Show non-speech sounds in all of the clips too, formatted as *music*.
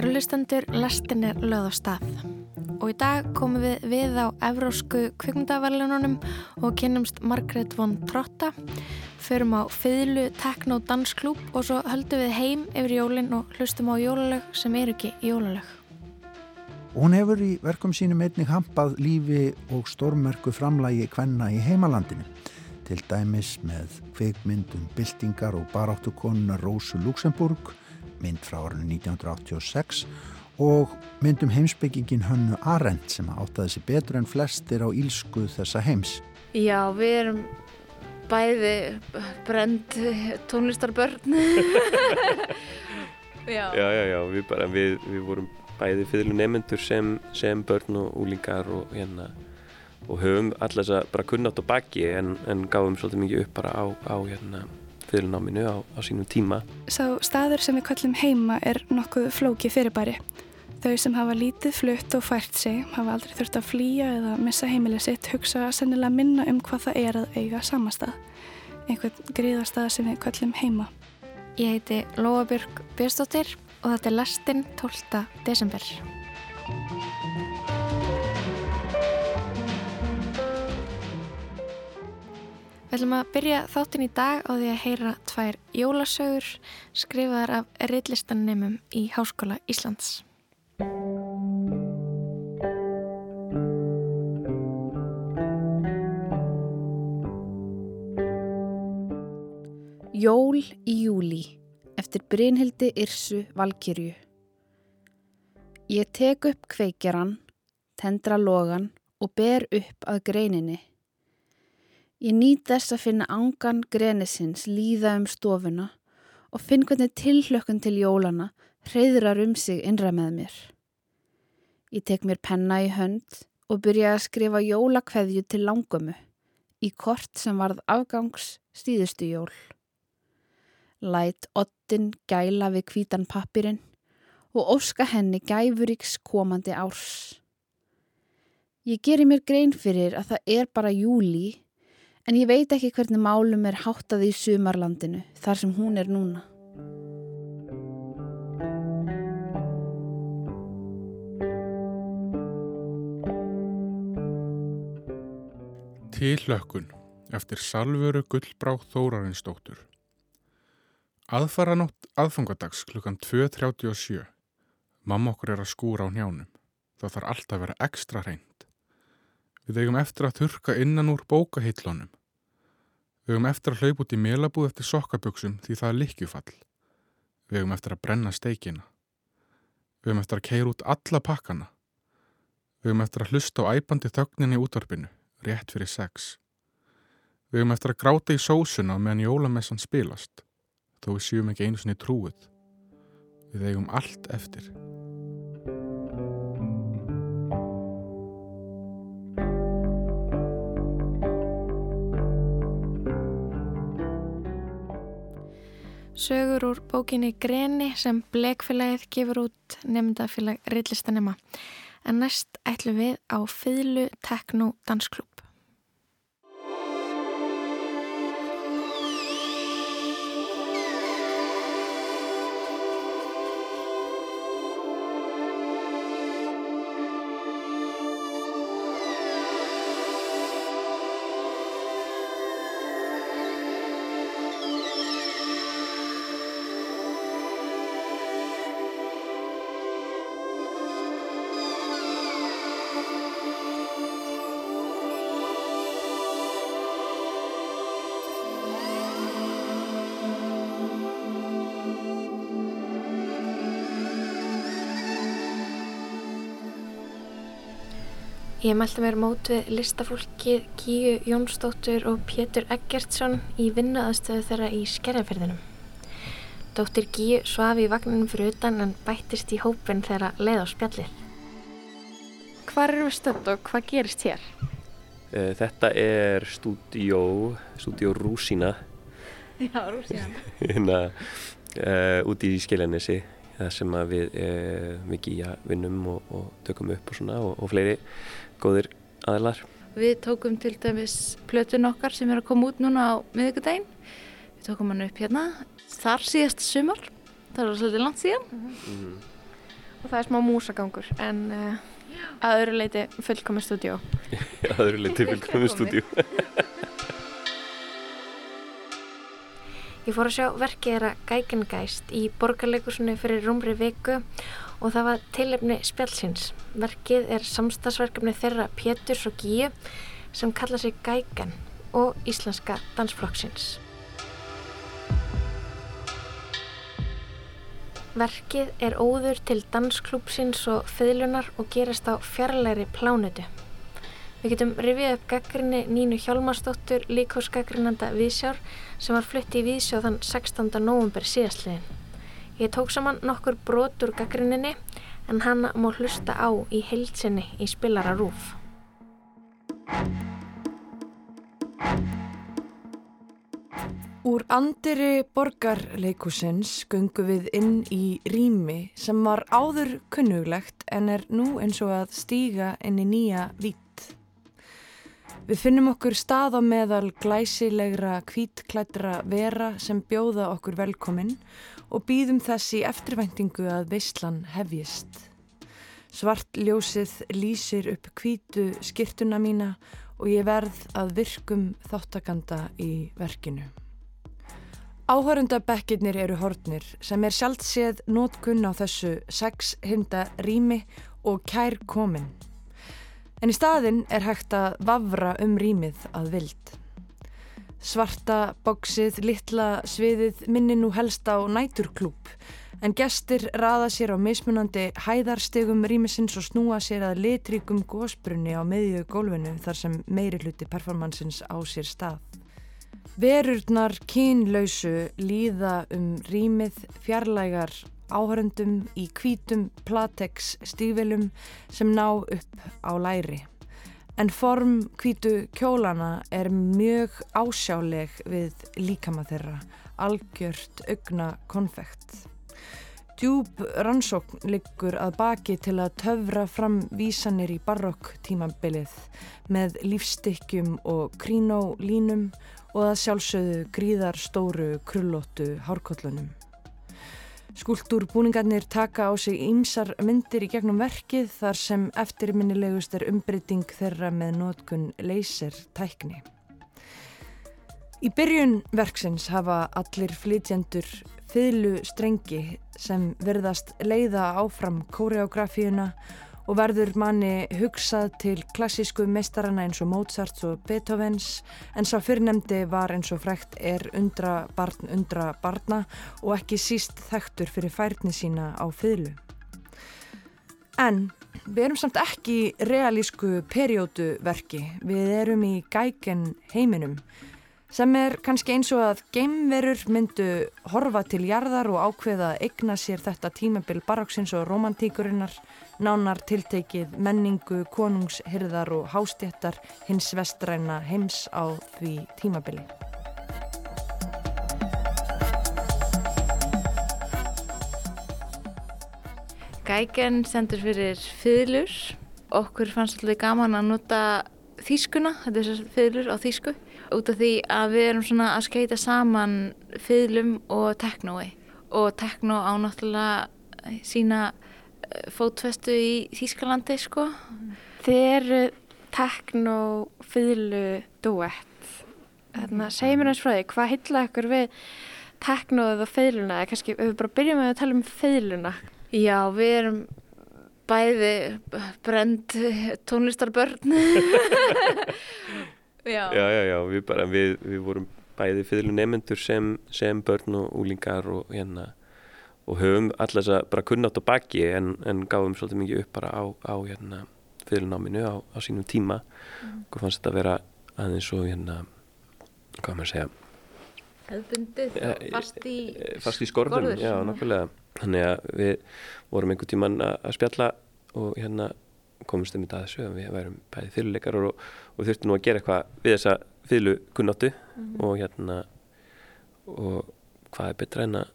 Kæru hlustendur, lastin er löð á stað. Og í dag komum við við á Evrósku kvikmyndaverlununum og kynnumst Margret von Trotta. Förum á fylgu tekno dansklúp og svo höldum við heim yfir jólinn og hlustum á jólalög sem er ekki jólalög. Hún hefur í verkum sínum einnig hampað lífi og stórmerku framlægi kvenna í heimalandinu. Til dæmis með kveikmyndum byltingar og baráttukonuna Rósu Luxemburg mynd frá árinu 1986 og myndum heimsbyggingin Hönnu Arendt sem áttaði sér betur en flestir á ílsku þessa heims. Já, við erum bæði brend tónlistarbörn. *laughs* já. já, já, já, við, bara, við, við vorum bæði fyrlu nefnendur sem, sem börn og úlingar og hérna og höfum alltaf þess að bara kunnátt á baki en, en gáðum svolítið mikið upp bara á, á hérna fyrirnáminu á, á sínum tíma. Sá staður sem við kallum heima er nokkuð flóki fyrirbæri. Þau sem hafa lítið flutt og fært sig hafa aldrei þurft að flýja eða missa heimilið sitt hugsa sennilega minna um hvað það er að eiga samastað. Einhvern gríðarstað sem við kallum heima. Ég heiti Lóabjörg Björnstóttir og þetta er lastinn 12. desember. Við ætlum að byrja þáttinn í dag á því að heyra tvær jólasögur skrifaðar af reillistannemum í Háskóla Íslands. Jól í júli eftir Brynhildi Irsu Valkyrju Ég tek upp kveikjaran, tendra logan og ber upp að greininni. Ég nýt þess að finna angan grenisins líða um stofuna og finn hvernig tilhlökkun til jólana hreyðrar um sig innra með mér. Ég tek mér penna í hönd og byrja að skrifa jólakveðju til langömu í kort sem varð afgangs stíðustu jól. Læt ottin gæla við kvítan pappirinn og óska henni gæfuríks komandi árs. Ég gerir mér grein fyrir að það er bara júli En ég veit ekki hvernig málum er háttað í sumarlandinu þar sem hún er núna. Tillökkun eftir Salvöru Gullbrá Þórarinsdóttur Aðfara nótt aðfangadags klukkan 2.37. Mamma okkur er að skúra á njánum. Það þarf alltaf að vera ekstra hreint. Við eigum eftir að þurka innan úr bókahillunum Við höfum eftir að hlaupa út í melabúð eftir sokkaböksum því það er likjufall. Við höfum eftir að brenna steikina. Við höfum eftir að keira út alla pakkana. Við höfum eftir að hlusta á æpandi þögninni í útvarpinu, rétt fyrir sex. Við höfum eftir að gráta í sósuna meðan jólamessan spilast, þó við séum ekki einu sinni trúið. Við eigum allt eftir. Sögur úr bókinni Greni sem Blekfélagið gefur út nefndafélag Rillistanema. En næst ætlum við á Fyðlu Tekno Dansklub. Ég mælti mér mót við listafólkið Gíu Jónsdóttur og Pétur Eggertsson í vinnuðastöðu þeirra í skerjaferðinum. Dóttir Gíu svafi í vagninum fyrir utan en bættist í hópin þeirra leið á spjallir. Hvað eru við stönd og hvað gerist hér? Eh, þetta er stúdíó, stúdíó Rúsína. Já, Rúsína. *laughs* hérna uh, úti í Skiljanesi, það sem við, uh, við Gíja vinnum og, og tökum upp og svona og, og fleiri góðir aðlar. Við tókum til dæmis plötun okkar sem er að koma út núna á miðugudaginn. Við tókum hann upp hérna þar síðast sumar, það var svolítið langt síðan. Mm -hmm. og það er smá músagangur en uh, að öðru leiti fullkomi stúdíó. *laughs* að öðru leiti fullkomi stúdíó. *laughs* Ég fór að sjá verkið þeirra Gækengæst í borgarleikursunni fyrir rúmri viku og það var tilefni spjálsins. Verkið er samstagsverkefni þeirra Péturs og Gíu sem kalla sig Gæken og Íslenska dansflokksins. Verkið er óður til dansklúpsins og fyllunar og gerast á fjarlæri plánutu. Við getum rifið upp gaggrinni Nínu Hjálmarsdóttur líkósgaggrinnanda Vísjár sem var flutti í Vísjá þann 16. november síðastliðin. Ég tók saman nokkur brot úr gaggrinninni en hana má hlusta á í heilsinni í spilara rúf. Úr andiri borgarleikusins göngu við inn í rými sem var áður kunnuglegt en er nú eins og að stíga inn í nýja vít. Við finnum okkur stað á meðal glæsilegra kvítklættra vera sem bjóða okkur velkomin og býðum þess í eftirvæntingu að veistlan hefjist. Svart ljósið lýsir upp kvítu skirtuna mína og ég verð að virkum þáttakanda í verkinu. Áhörundabekkirnir eru hortnir sem er sjálft séð nótkunn á þessu sex hinda rými og kær komin. En í staðin er hægt að vafra um rýmið að vild. Svarta bóksið, litla sviðið minni nú helst á næturklúp en gestir raða sér á mismunandi hæðarstegum rýmisins og snúa sér að litríkum gósbrunni á meðjögu gólfinu þar sem meiri hluti performansins á sér stað. Verurnar kínlausu líða um rýmið fjarlægar áhörundum í kvítum platex stífilum sem ná upp á læri. En form kvítu kjólana er mjög ásjáleg við líkama þeirra, algjört augna konfekt. Djúb rannsókn liggur að baki til að töfra fram vísanir í barokk tímabilið með lífstykkjum og krínólínum og að sjálfsögðu gríðar stóru krullóttu hárkollunum. Skúltúrbúningarnir taka á sig ýmsar myndir í gegnum verkið þar sem eftirminnilegust er umbreyting þeirra með nótkunn leysir tækni. Í byrjun verksins hafa allir flytjendur fylgu strengi sem verðast leiða áfram kóreografíuna og verður manni hugsað til klassísku meistarana eins og Mozart og Beethovens en sá fyrrnemdi var eins og frekt er undra barn undra barna og ekki síst þekktur fyrir færni sína á fylgu. En við erum samt ekki realísku periódu verki, við erum í gæken heiminum sem er kannski eins og að geimverur myndu horfa til jarðar og ákveða að eigna sér þetta tímabil baróksins og romantíkurinnar, nánar tiltekið menningu, konungshyrðar og hástjættar hins vestræna heims á því tímabili. Gæken sendur fyrir fylgur. Okkur fannst alltaf gaman að nota þýskuna, þetta er fylgur á þýsku út af því að við erum svona að skeita saman fylgum og teknói og teknó á náttúrulega sína fótfestu í Þýskalandi sko. Þið eru teknó fylgu duett. Þannig að segjum mér eins frá því, hvað hylla ykkur við teknóið og fylguna? Eða kannski, við bara byrjum með að tala um fylguna. Já, við erum bæði brend tónlistarbörn *laughs* Já, já, já, já við, bara, við, við vorum bæði fyrðlu nefnendur sem, sem börn og úlingar og hérna og höfum alltaf þess að bara kunnátt á baki en, en gáðum svolítið mikið upp bara á, á hérna fyrðlunáminu á, á sínum tíma. Mm. og fannst þetta að vera aðeins og hérna hvað maður segja? Hefðbundið ja, fast í fast í skorðum, já, nokkulega þannig að við vorum einhvern tíman að spjalla og hérna komumst um þetta að þessu að við værum bæði fyrirleikar og, og þurftum nú að gera eitthvað við þessa fyrirlu kunnáttu mm -hmm. og hérna og hvað er betra en að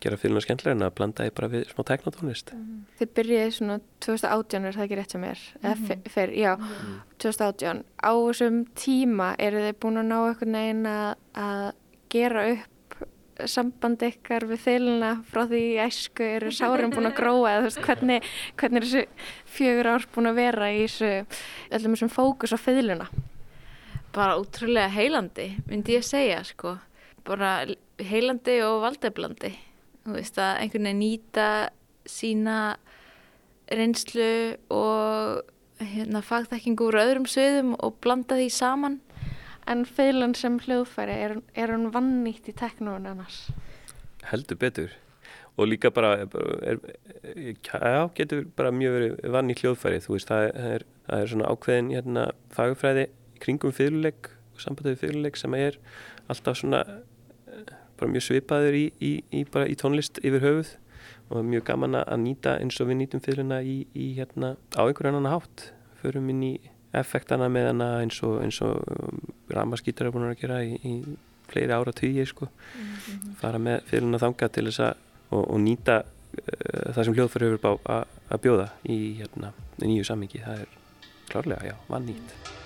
gera fyrirluna skemmtilega en að blanda því bara við smá teknotónlist mm -hmm. Þið byrjiði svona 2018 er það ekki rétt sem er mm -hmm. fer, já, 2018 á þessum tíma eru þið búin að ná eitthvað neginn að, að gera upp sambandi ykkar við fylguna frá því í æsku eru sárum búin að *laughs* gróa eða þú veist hvernig, hvernig er þessu fjögur ár búin að vera í þessu öllum þessum fókus á fylguna? Bara útrúlega heilandi, myndi ég segja sko. Bara heilandi og valdeflandi. Þú veist að einhvern veginn nýta sína reynslu og hérna, fagþekkingu úr öðrum söðum og blanda því saman En feilan sem hljóðfæri, er, er hann vannýtt í teknóun annars? Heldur betur og líka bara, er, já, getur bara mjög verið vann í hljóðfæri, þú veist, það er, það er svona ákveðin hérna fagfræði kringum fyrirleik og sambandið fyrirleik sem er alltaf svona bara mjög svipaður í, í, í, í tónlist yfir höfuð og mjög gaman að nýta eins og við nýtum fyrirleina í hérna á einhverjan annan hátt, förum inn í effektana með hana eins og, og ramaskítar er búin að gera í, í fleiri ára tíu sko. mm -hmm. fara með fyrirna þanga til þess að og, og nýta uh, það sem hljóðfæri hefur að bjóða í hérna, nýju sammingi það er klárlega, já, vann nýtt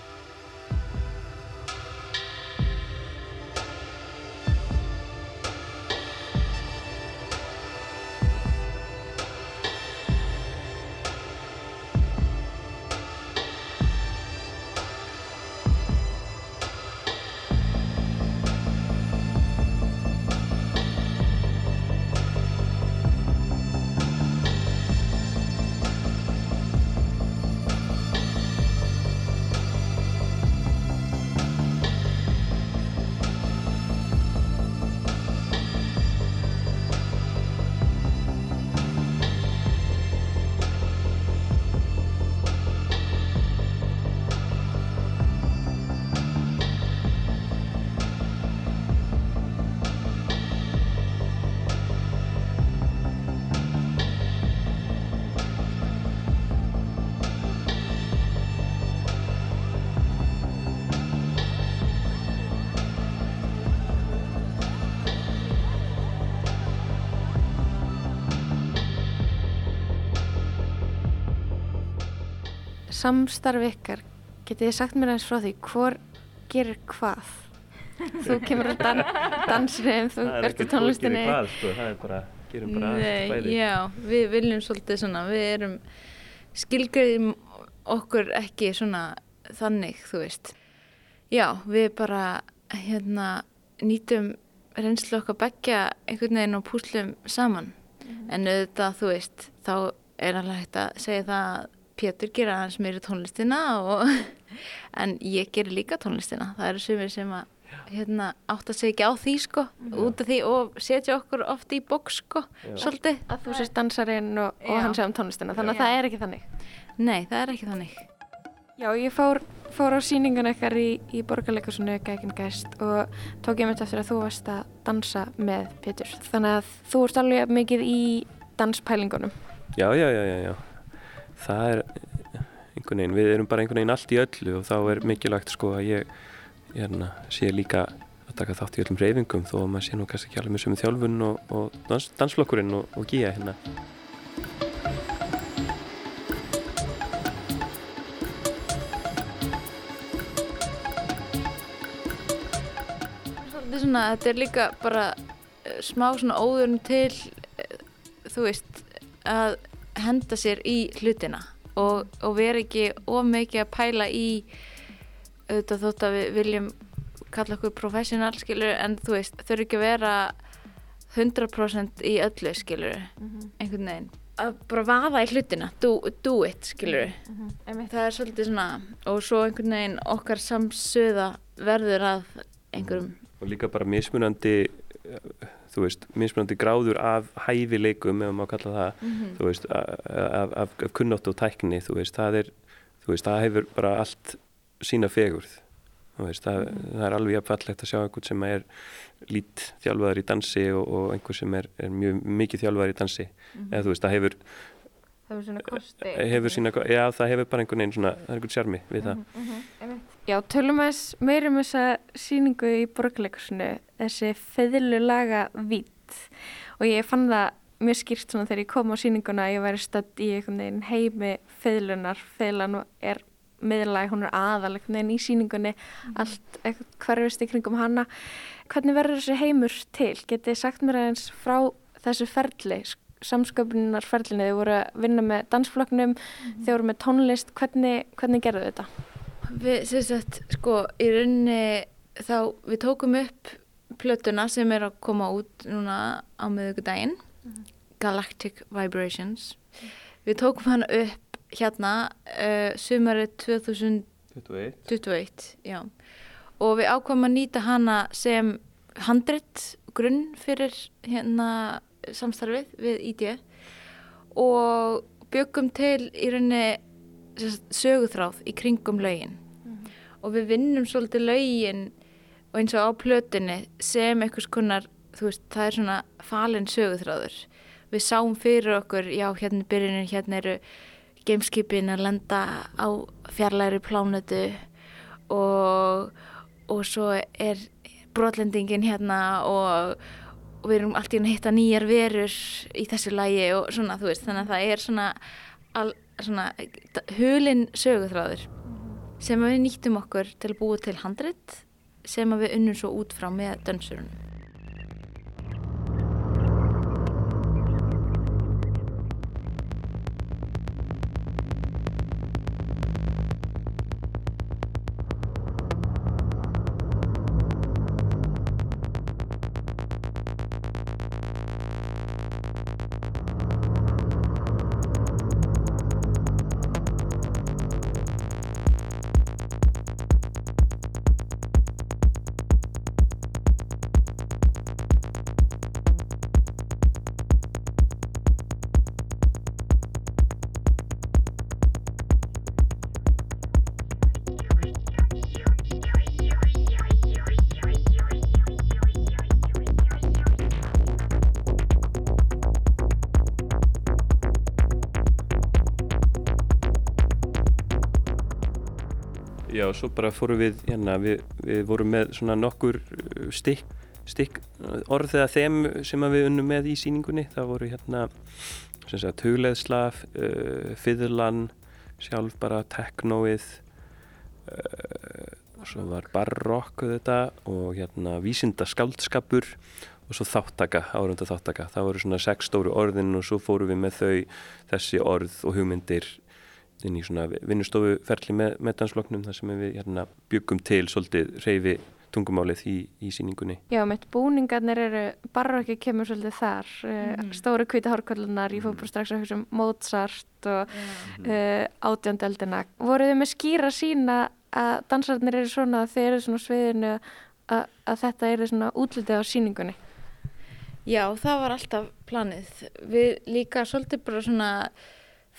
samstarf ykkar, getið þið sagt mér aðeins frá því, hvor gerir hvað? þú kemur á dan dansriðum, þú í tónlistinni. Er hvað sko, það er bara, gerum bara allt bæði. Já, við viljum svolítið svona, við erum, skilgriðum okkur ekki svona þannig, þú veist. Já, við bara, hérna, nýtum reynslu okkar begja einhvern veginn og púslum saman. Mm -hmm. En auðvitað, þú veist, þá er alveg hægt að segja það að Pétur gera hans meiri tónlistina og, en ég ger líka tónlistina. Það eru sumir sem að hérna, átt að segja ekki á því sko mm. út af því og setja okkur oft í bóks sko, Já. svolítið. Að þú sést dansarinn og, og hann segja um tónlistina þannig að Já. það er ekki þannig. Nei, það er ekki þannig. Já, ég fór, fór á síningun eitthvað í, í borgarleikursunu Gækinn Gæst og tók ég myndi eftir að þú varst að dansa með Pétur. Þannig að þú ert alveg mikið í danspælingunum. Já, já, já, já, já það er einhvern veginn, við erum bara einhvern veginn allt í öllu og þá er mikilvægt sko að ég, ég erna, sé líka að taka þátt í öllum reyfingum þó að maður sé nú kannski ekki alveg með sömu þjálfun og, og dans, dansflokkurinn og, og gíja hérna. Svona, þetta er líka bara eh, smá svona óðurinn til, eh, þú veist, að henda sér í hlutina og, og vera ekki of mikið að pæla í auðvitað þótt að við viljum kalla okkur professional skilur en þú veist þau eru ekki að vera 100% í öllu skilur mm -hmm. einhvern veginn að bara vaða í hlutina, do, do it skilur mm -hmm. það er svolítið svona og svo einhvern veginn okkar samsöða verður að einhverjum og líka bara mismunandi þú veist, mismunandi gráður af hæfileikum, ef maður kalla það mm -hmm. þú veist, af, af, af kunnótt og tækni, þú veist, það er þú veist, það hefur bara allt sína fegurð, þú veist það, mm -hmm. það er alveg jafnfallegt að sjá einhvern sem er lít þjálfaður í dansi og, og einhvern sem er, er mjög mikið þjálfaður í dansi, mm -hmm. eða þú veist, það hefur hefur svona kosti hefur sína, já, það hefur bara einhvern veginn svona, það er einhvern sjarmi við það mhm, mhm, Já, tölum aðeins meirum þessa síningu í borgarleikursinu þessi feðlulaga vít og ég fann það mjög skýrt svona þegar ég kom á síninguna að ég væri stödd í einhvern veginn heimi feðlunar, feðlan er miðlæg, hún er aðalegn en í síningunni mm. allt hverfist í kringum hana hvernig verður þessi heimur til? Getið sagt mér aðeins frá þessu ferli samsköpunarferlinni, þið voru að vinna með dansfloknum, mm. þið voru með tónlist hvernig, hvernig gerðu þetta? Við, sagt, sko, í rauninni þá við tókum upp plötuna sem er að koma út núna á miðugudaginn mm. Galactic Vibrations mm. við tókum hana upp hérna uh, sumarið 2021 já og við ákvæmum að nýta hana sem handrit grunn fyrir hérna samstarfið við ID og byggum til í rauninni söguþráð í kringum laugin mm. og við vinnum svolítið laugin og eins og á plötunni sem einhvers konar, þú veist, það er svona falin söguþráður við sáum fyrir okkur, já, hérna byrjunir hérna eru gameskipin að lenda á fjarlæri plánutu og og svo er brotlendingin hérna og, og við erum alltaf að hitta nýjar verur í þessu lægi og svona þú veist þannig að það er svona, al, svona hulin söguþráður sem við nýttum okkur til að búa til handrit sem við unnum svo út frá með dönsurunum Já, svo bara fórum við, hérna, við, við vorum með svona nokkur uh, stykk, stykk orð eða þeim sem við unnum með í síningunni. Það voru hérna, hugleðslaf, uh, fiðlan, sjálf bara teknóið, uh, og svo var barokk þetta og hérna vísinda skáldskapur og svo þáttaka, árunda þáttaka. Það voru svona sex stóru orðin og svo fórum við með þau, þessi orð og hugmyndir inn í svona vinnustofuferli með, með dansfloknum þar sem við hérna, byggum til svolítið reyfi tungumálið í, í síningunni. Já, með búningarnir eru barokki kemur svolítið þar mm. stóru kvita hórkvöldunar, ég fór bara strax að hugsa um Mozart og mm. uh, átjöndeldina. Voruð þið með skýra sína að dansarnir eru svona þeir eru svona sviðinu að, að þetta eru svona útlitið á síningunni? Já, það var alltaf planið. Við líka svolítið bara svona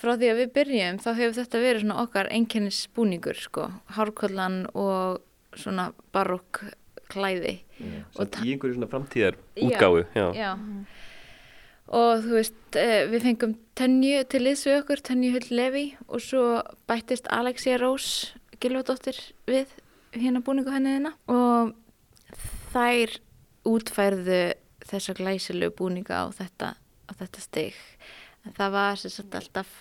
frá því að við byrjum þá hefur þetta verið svona okkar einkennisbúningur sko, hárkollan og svona barokk klæði yeah, og í einhverju svona framtíðar útgáðu já, já. og þú veist eh, við fengum Tönju til þessu okkur Tönju Hull Levi og svo bættist Alexia Rós Gilvardóttir við hérna búningu henniðina og þær útfærðu þessa glæsilu búninga á þetta, á þetta steg það var sérstaklega alltaf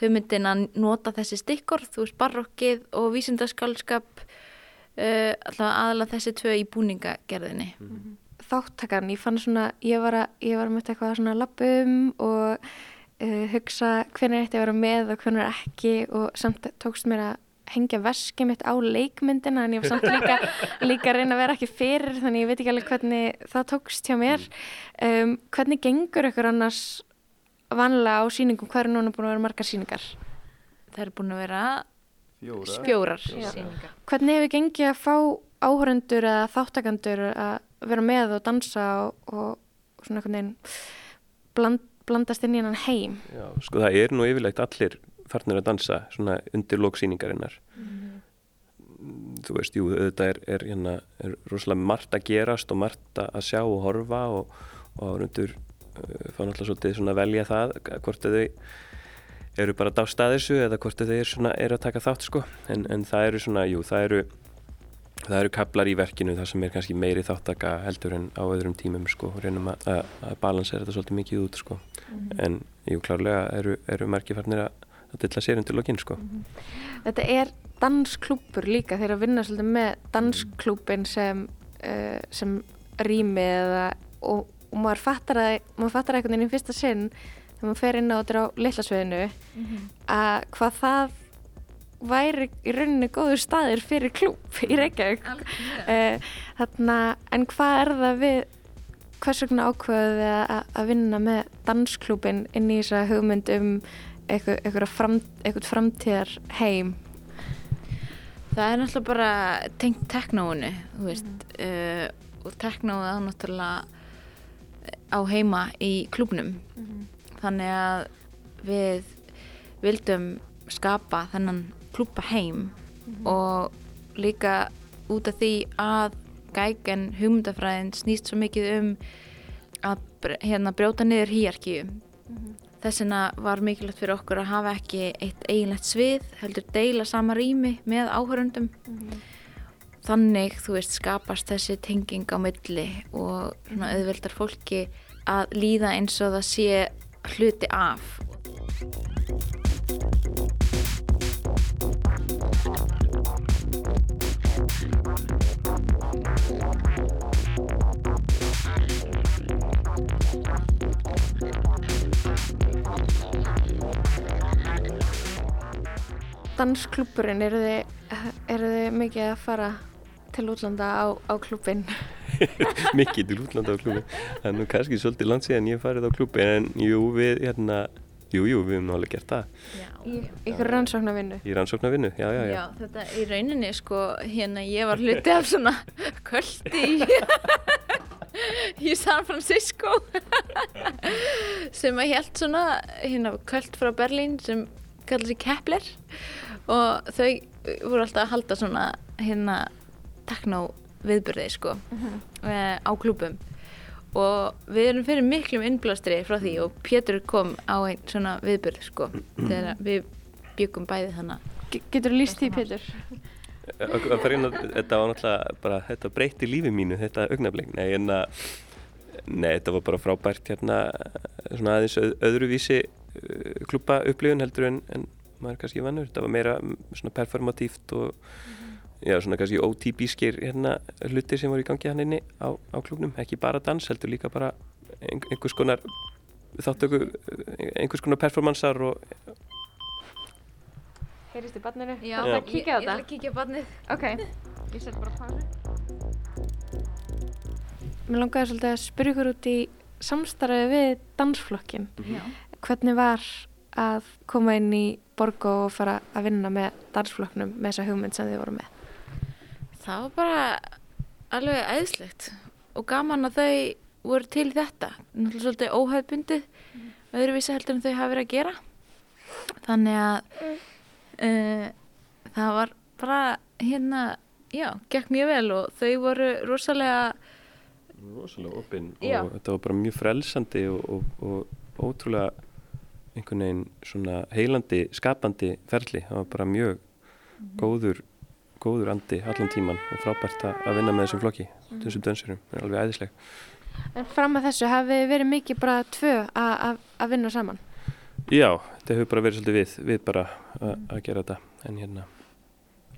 hugmyndin að nota þessi stikkor, þú veist barokkið og vísindaskálskap uh, alltaf aðalega þessi tvö í búningagerðinni. Mm -hmm. Þáttakarn, ég fann svona, ég var að, ég var að mötta eitthvað svona lappum og uh, hugsa hvernig þetta var með og hvernig ekki og samt tókst mér að hengja veskið mitt á leikmyndina en ég var samt *laughs* líka, líka að reyna að vera ekki fyrir þannig ég veit ekki alveg hvernig það tókst hjá mér. Um, hvernig gengur ykkur annars vanlega á síningum, hvað eru núna búin að vera margar síningar? Það eru búin að vera fjórar, fjórar. fjórar. Hvernig hefur gengið að fá áhörendur eða þáttakandur að vera með og dansa og, og svona einhvern veginn bland, blandast inn í hennan heim? Já, sko það er nú yfirlegt allir farnir að dansa svona undir lóksíningarinnar mm. þú veist, jú, þetta er, er, hérna, er rosalega margt að gerast og margt að sjá og horfa og, og áhörendur fá náttúrulega svolítið svona að velja það hvort þau eru bara dást að þessu eða hvort þau eru, svona, eru að taka þátt sko en, en það eru svona, jú, það eru það eru kaplar í verkinu það sem er kannski meiri þáttaka heldur en á öðrum tímum sko, reynum að, að balansera þetta svolítið mikið út sko mm -hmm. en jú, klárlega eru, eru margifarnir að að dilla sér undir lokinn sko. Þetta er dansklúpur líka þeir að vinna svolítið með dansklúpin sem, uh, sem rými eða og, og maður fattar að maður fattar einhvern veginn í fyrsta sinn þegar maður fer inn á þetta á litlasviðinu að hvað það væri í rauninni góður staðir fyrir klúp í Reykjavík. Uh, þarna, en hvað er það við hvers vegna ákveðuð þið að, að vinna með dansklúpin inn í þessa hugmynd um eitthvað, fram, framtíðar heim Það er náttúrulega bara tengt teknóinu, þú veist, uh, og teknóið á náttúrulega á heima í klúbnum. Þannig að við vildum skapa þennan klúpa heim og líka út af því að gægen hugmyndafræðin snýst svo mikið um að hérna, brjóta niður hýjarkíu. Þess vegna var mikilvægt fyrir okkur að hafa ekki eitt eiginlegt svið, heldur deila sama rými með áhörundum. Þannig, þú veist, skapast þessi tenging á milli og svona auðveldar fólki að líða eins og það sé hluti af. Dansklúpurinn, eru þið, eru þið mikið að fara til útlanda á, á klúpin? *laughs* mikið til útlanda á klúbi það er nú kannski svolítið langt síðan ég farið á klúbi en jú við hérna jú jú við höfum alveg gert það. Í ykkur rannsóknarvinnu? í rannsóknarvinnu, já já já, Já, þetta í rauninni sko, hérna ég var hluti af svona kvöldi í, *laughs* í San Francisco *laughs* sem að held svona hérna kvöld frá Berlín sem kallar sig Kepler. Og þau voru alltaf að halda svona hérna tekno viðburði sko eh, á klúbum og við erum fyrir miklum innblastri frá því og Pétur kom á einn svona viðburð sko *clears throat* þegar við byggum bæði þannig Getur þú líst því, Pétur? Inn á- þetta var náttúrulega bara þetta breytti lífi mínu, þetta augnablik. Nei, en að nei, þetta var bara frábært hérna svona aðeins öð, öðruvísi uh, klúpa upplifun heldur en, en maður er kannski vannur, þetta var meira mm, svona performatíft og já, svona kannski ótípískir hérna hlutir sem voru í gangi hann inni á, á klúbnum, ekki bara dans, heldur líka bara ein, einhvers konar þáttöku, einhvers konar performansar og Heyrist í barninu? Já, Það er að kíkja á ég, ég ætla að kíkja á barnið. Ok, ég set bara pásu. Mér langaði svolítið að spyrja ykkur út í samstarfið við dansflokkin. Já. Hvernig var að koma inn í Borgó og fara að vinna með dansflokknum með þessa hugmynd sem þið voru með? Það var bara alveg æðislegt og gaman að þau voru til þetta. Náttúrulega svolítið óhæðbundið, öðruvísi heldur en þau hafa verið að gera. Þannig að uh, það var bara hérna, já, gekk mjög vel og þau voru rosalega, rosalega opinn og þetta var bara mjög frelsandi og, og, og ótrúlega einhvern veginn svona heilandi, skapandi ferli, það var bara mjög góður, góður andi allan tíman og frábært að að vinna með þessum flokki, þessum dönsurum, það er alveg æðisleg. En fram að þessu hafið þið verið mikið bara tvö að- að að vinna saman. Já, þetta hefur bara verið svolítið við, við bara að að gera þetta, en hérna,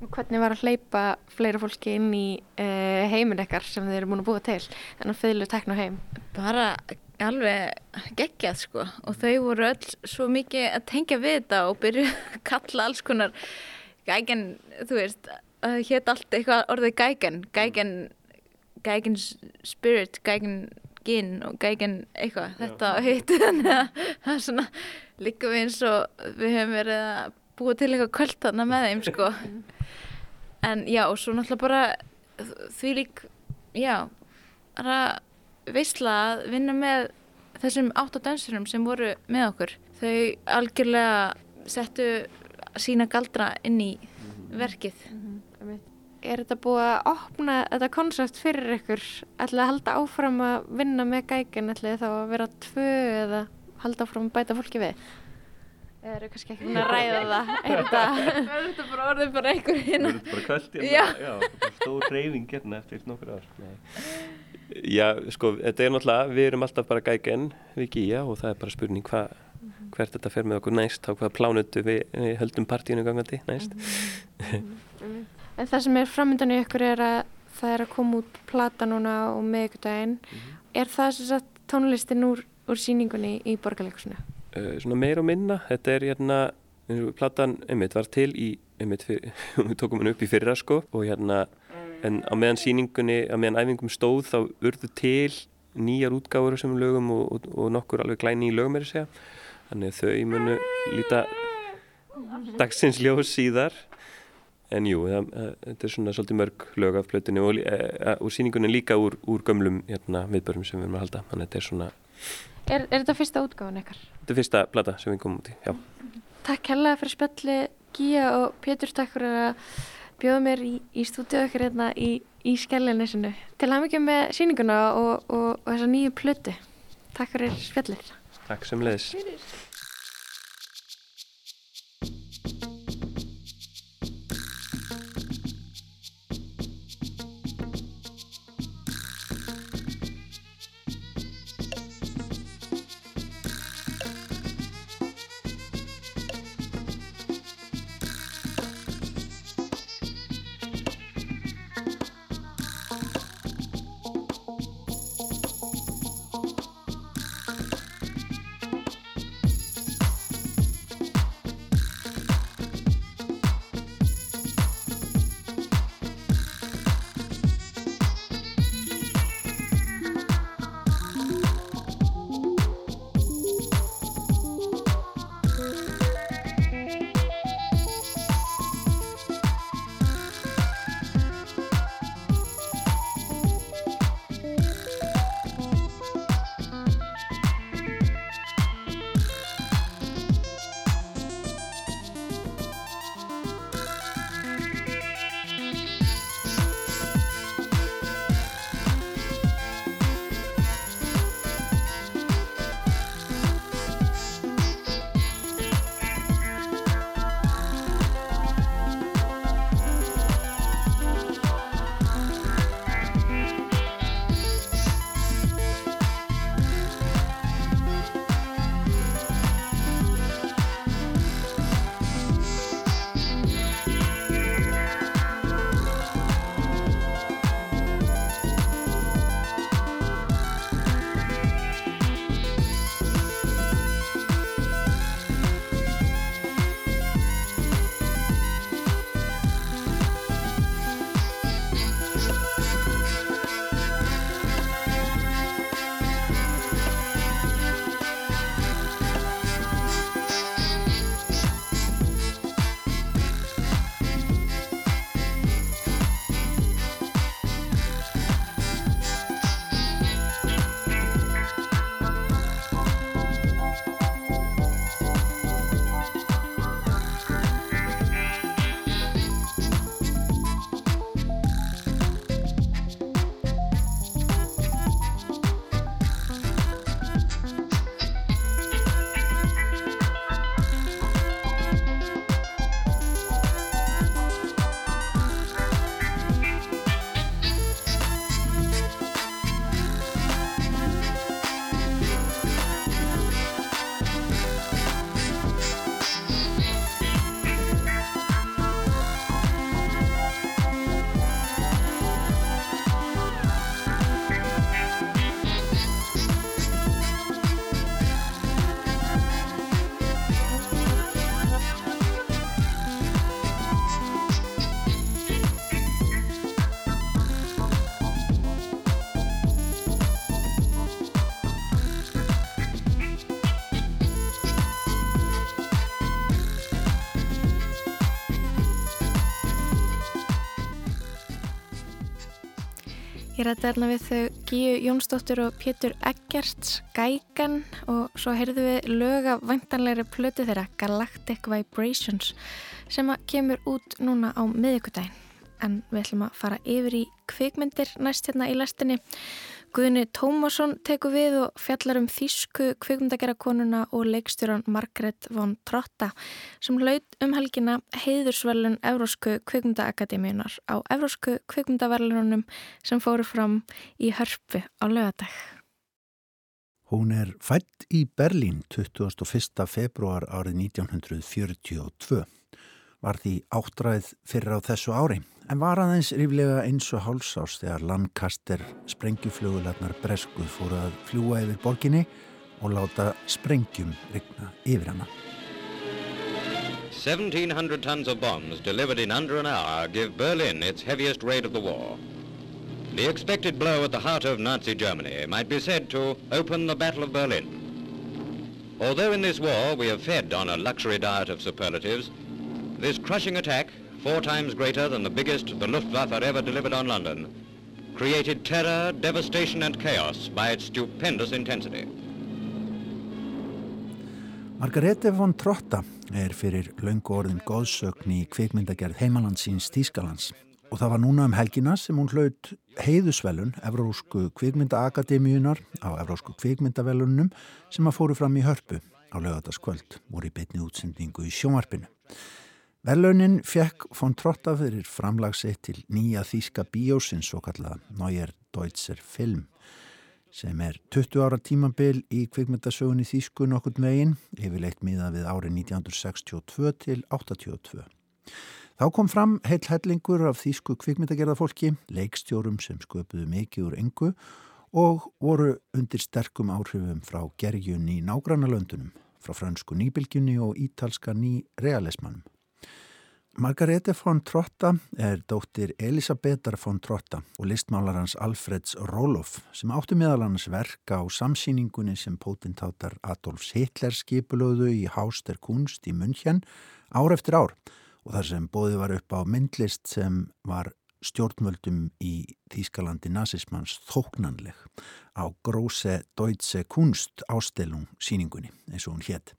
Og Hvernig var að hleypa fleira fólki inn í uh, heiminn ekkar sem þið eru múin að búa til? Þannig að fylgur tekna heim. bara alveg geggjað sko og þau voru öll svo mikið að tengja við þetta og byrju að kalla alls konar gægen, þú veist, að hétt allt eitthvað orðið gægen, gægen, gægen spirit, gægen gin og gægen eitthvað, þetta hitt, *laughs* þannig að það er svona líka við eins og við höfum verið að búa til eitthvað kvöld þarna með þeim sko. *laughs* En já, og svo náttúrulega bara því lík, já, bara veistla að vinna með þessum átta dansurum sem voru með okkur. Þau algjörlega settu sína galdra inn í verkið. Er þetta búið að opna þetta koncept fyrir ykkur? Ætlaði að halda áfram að vinna með gækin, ætlaði þá að vera tvö eða halda áfram að bæta fólki við? Eða eru kannski ekki að ræða *laughs* það? Er þetta... Verður þetta bara orðið bara einhver hérna? Verður þetta bara kvöld hérna? Stór reyfing hérna eftir nokkur ár. Nei. *laughs* Já, sko, þetta er náttúrulega, við erum alltaf bara gægen við gíja og það er bara spurning hvað hvert þetta fer með okkur næst á hvaða plánutu við, við höldum partíinu gangandi næst *laughs* En það sem er framöndan í ykkur er að það er að koma út plata núna og meðugdægin er það sem sagt tónlistin úr, úr síningunni í borgarleikusinu? uh, svona meir og minna. Þetta er hérna eins og platan einmitt var til í einmitt *laughs* við tókum hann upp í fyrra sko. Og hérna en á meðan síningunni, á meðan æfingum stóð þá urðu til nýjar útgáfur sem lögum og, og, og nokkur alveg glæni í lögum er að segja. Þannig að þau munu líta dagsins ljós síðar en jú, þetta er svona svolítið mörg lög af plötinu og, e, og síningunni líka úr, úr gömlum hérna, viðbörum sem við erum að halda þannig að þetta er svona Er, er þetta fyrsta útgáfan ykkar? þetta er fyrsta plata sem við komum út í, já Takk hella fyrir spjalli Gíja og Pétur takk fyrir að bjóða mér í, í stúdíu okkar hérna í, í skellinesinu. Til að mikið með síninguna og, og, og þessa nýju plötu. Takk fyrir spjallið. Takk sem leiðis Ég rætti þarna við þau Gíu Jónsdóttur og Pétur Eggerts Gægan og svo heyrðu við lög af vantanlegri plötu þeirra Galactic Vibrations sem að kemur út núna á miðjökudaginn. En við ætlum að fara yfir í kvikmyndir næst hérna í lestinni. Guðni Tómasson tekur við og fjallar um þýsku kvikmyndagerakonuna og leikstjóran Margret von Trotta sem laud um helgina heiðursverlun Evrósku kvikmyndaakademíunar á Evrósku kvikmyndaverlunum sem fóru fram í hörpu á lögadag. Hún er fætt í Berlín 21. februar árið 1942. Var því áttræð fyrir á þessu ári, en var aðeins ríflega eins og hálsás þegar landkaster sprengjuflugularnar Bresku fóru að fljúa yfir borginni og láta sprengjum rigna yfir hana. 1700 tons of bombs delivered in under an hour give Berlin its heaviest raid of the war. The expected blow at the heart of Nazi Germany might be said to open the Battle of Berlin. Although in this war we have fed on a luxury diet of superlatives, this crushing attack, four times greater than the biggest the Luftwaffe ever delivered on London, created terror, devastation and chaos by its stupendous intensity. Margarete von Trotta er fyrir laungu orðin góðsögn í kvikmyndagerð heimalandsins Tískalands og það var núna um helgina sem hún hlaut heiðusvelun Evrósku kvikmyndaakademíunar á Evrósku kvikmyndavelunum sem að fóru fram í hörpu á lögataskvöld, voru í betni útsendingu í sjónvarpinu. Velunin fekk von Trotta fyrir framlagsitt til nýja þýska bíósins og kallaða Neuer Deutscher Film sem er 20 ára tímabil í kvikmyndasögunni Þýsku nokkurn veginn, yfirleitt miða við árið 1962 til 82. Þá kom fram heil hellingur af þýsku kvikmyndagerðafólki, leikstjórum sem sköpuðu mikið úr engu og voru undir sterkum áhrifum frá gerjun í nágrannalöndunum, frá fransku nýbylgjunni og ítalska ný realismannum. Margarete von Trotta er dóttir Elisabethar von Trotta og listmálarans Alfreds Roloff sem áttu meðal hans verka á samsýningunni sem pótintátar Adolfs Hitler skipulöðu í Háster Kunst í München ár eftir ár og þar sem bóði var upp á myndlist sem var stjórnvöldum í Þýskalandi nazismans þóknanleg á gróse Deutsche Kunst ástelung síningunni eins og hún hétt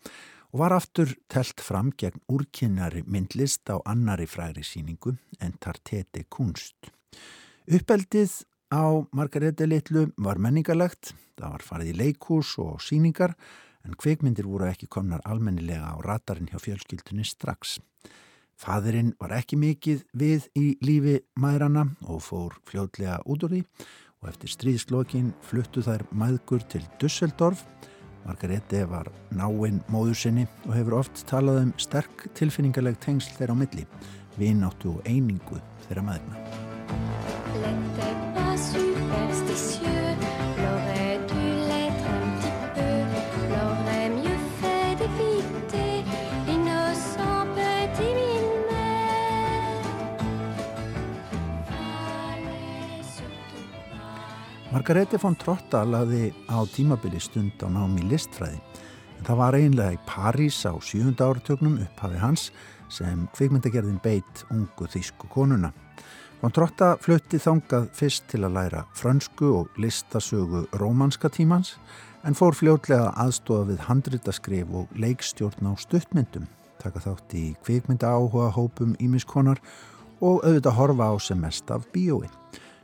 og var aftur telt fram gegn úrkynnari myndlist á annari fræri síningu en Tartete Kunst. Uppeldið á Margarete Littlu var menningarlegt, það var farið í leikús og síningar en kveikmyndir voru ekki komnar almennilega á ratarinn hjá fjölskyldunni strax. Fadurinn var ekki mikið við í lífi maðurana og fór fljóðlega út úr því og eftir stríðslokin fluttu þær maðgur til Dusseldorf. Margarete var náinn móður sinni og hefur oft talað um sterk tilfinningarleg tengsl þeirra á milli, vináttu og einingu þeirra maðurna. Margarete von Trotta laði á tímabili stund á námi listfræði en það var einlega í París á sjúhunda áratögnum upphafi hans sem kvikmyndagerðin beitt ungu þýsku konuna. Von Trotta flutti þangað fyrst til að læra fransku og listasögu rómanska tímans en fór fljótlega aðstofa við handritaskrif og leikstjórn á stuttmyndum, taka þátt í kvikmynda áhuga hópum ímiskonar og auðvitað horfa á sem mest af bíói.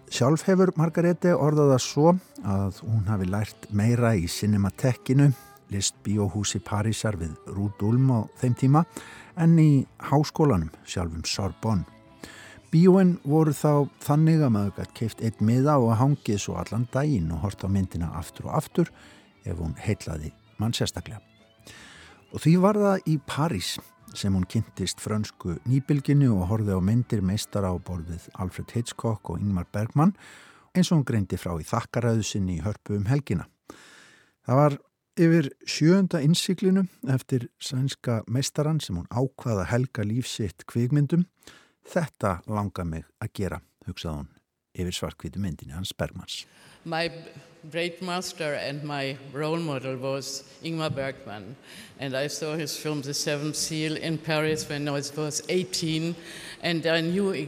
Sjálf hefur Margarete orðaða svo að hún hafi lært meira í Cinematekkinu, list bíóhúsi Parísar við Rúdulm á þeim tíma, en í háskólanum, sjálfum Sorbonne. Bíóin voru þá þannig að maður gætt keift eitt miða og hangið svo allan daginn og hort á myndina aftur og aftur ef hún heitlaði mann sérstaklega. Og því var það í París sem hún kynntist frönsku nýbylginu og horfið á myndir meistara á borðið Alfred Hitchcock og Ingmar Bergman eins og hún greindi frá í þakkaræðu sinni í hörpu um helgina. Það var yfir sjönda innsiklinu eftir sænska meistaran sem hún ákvaða helga lífsitt kvikmyndum. Þetta langa mig að gera, hugsaði hún yfir hans Bergmans. My great master and my role model was Ingmar Bergman. And I saw his film The Seventh Seal in Paris when I was 18. And I knew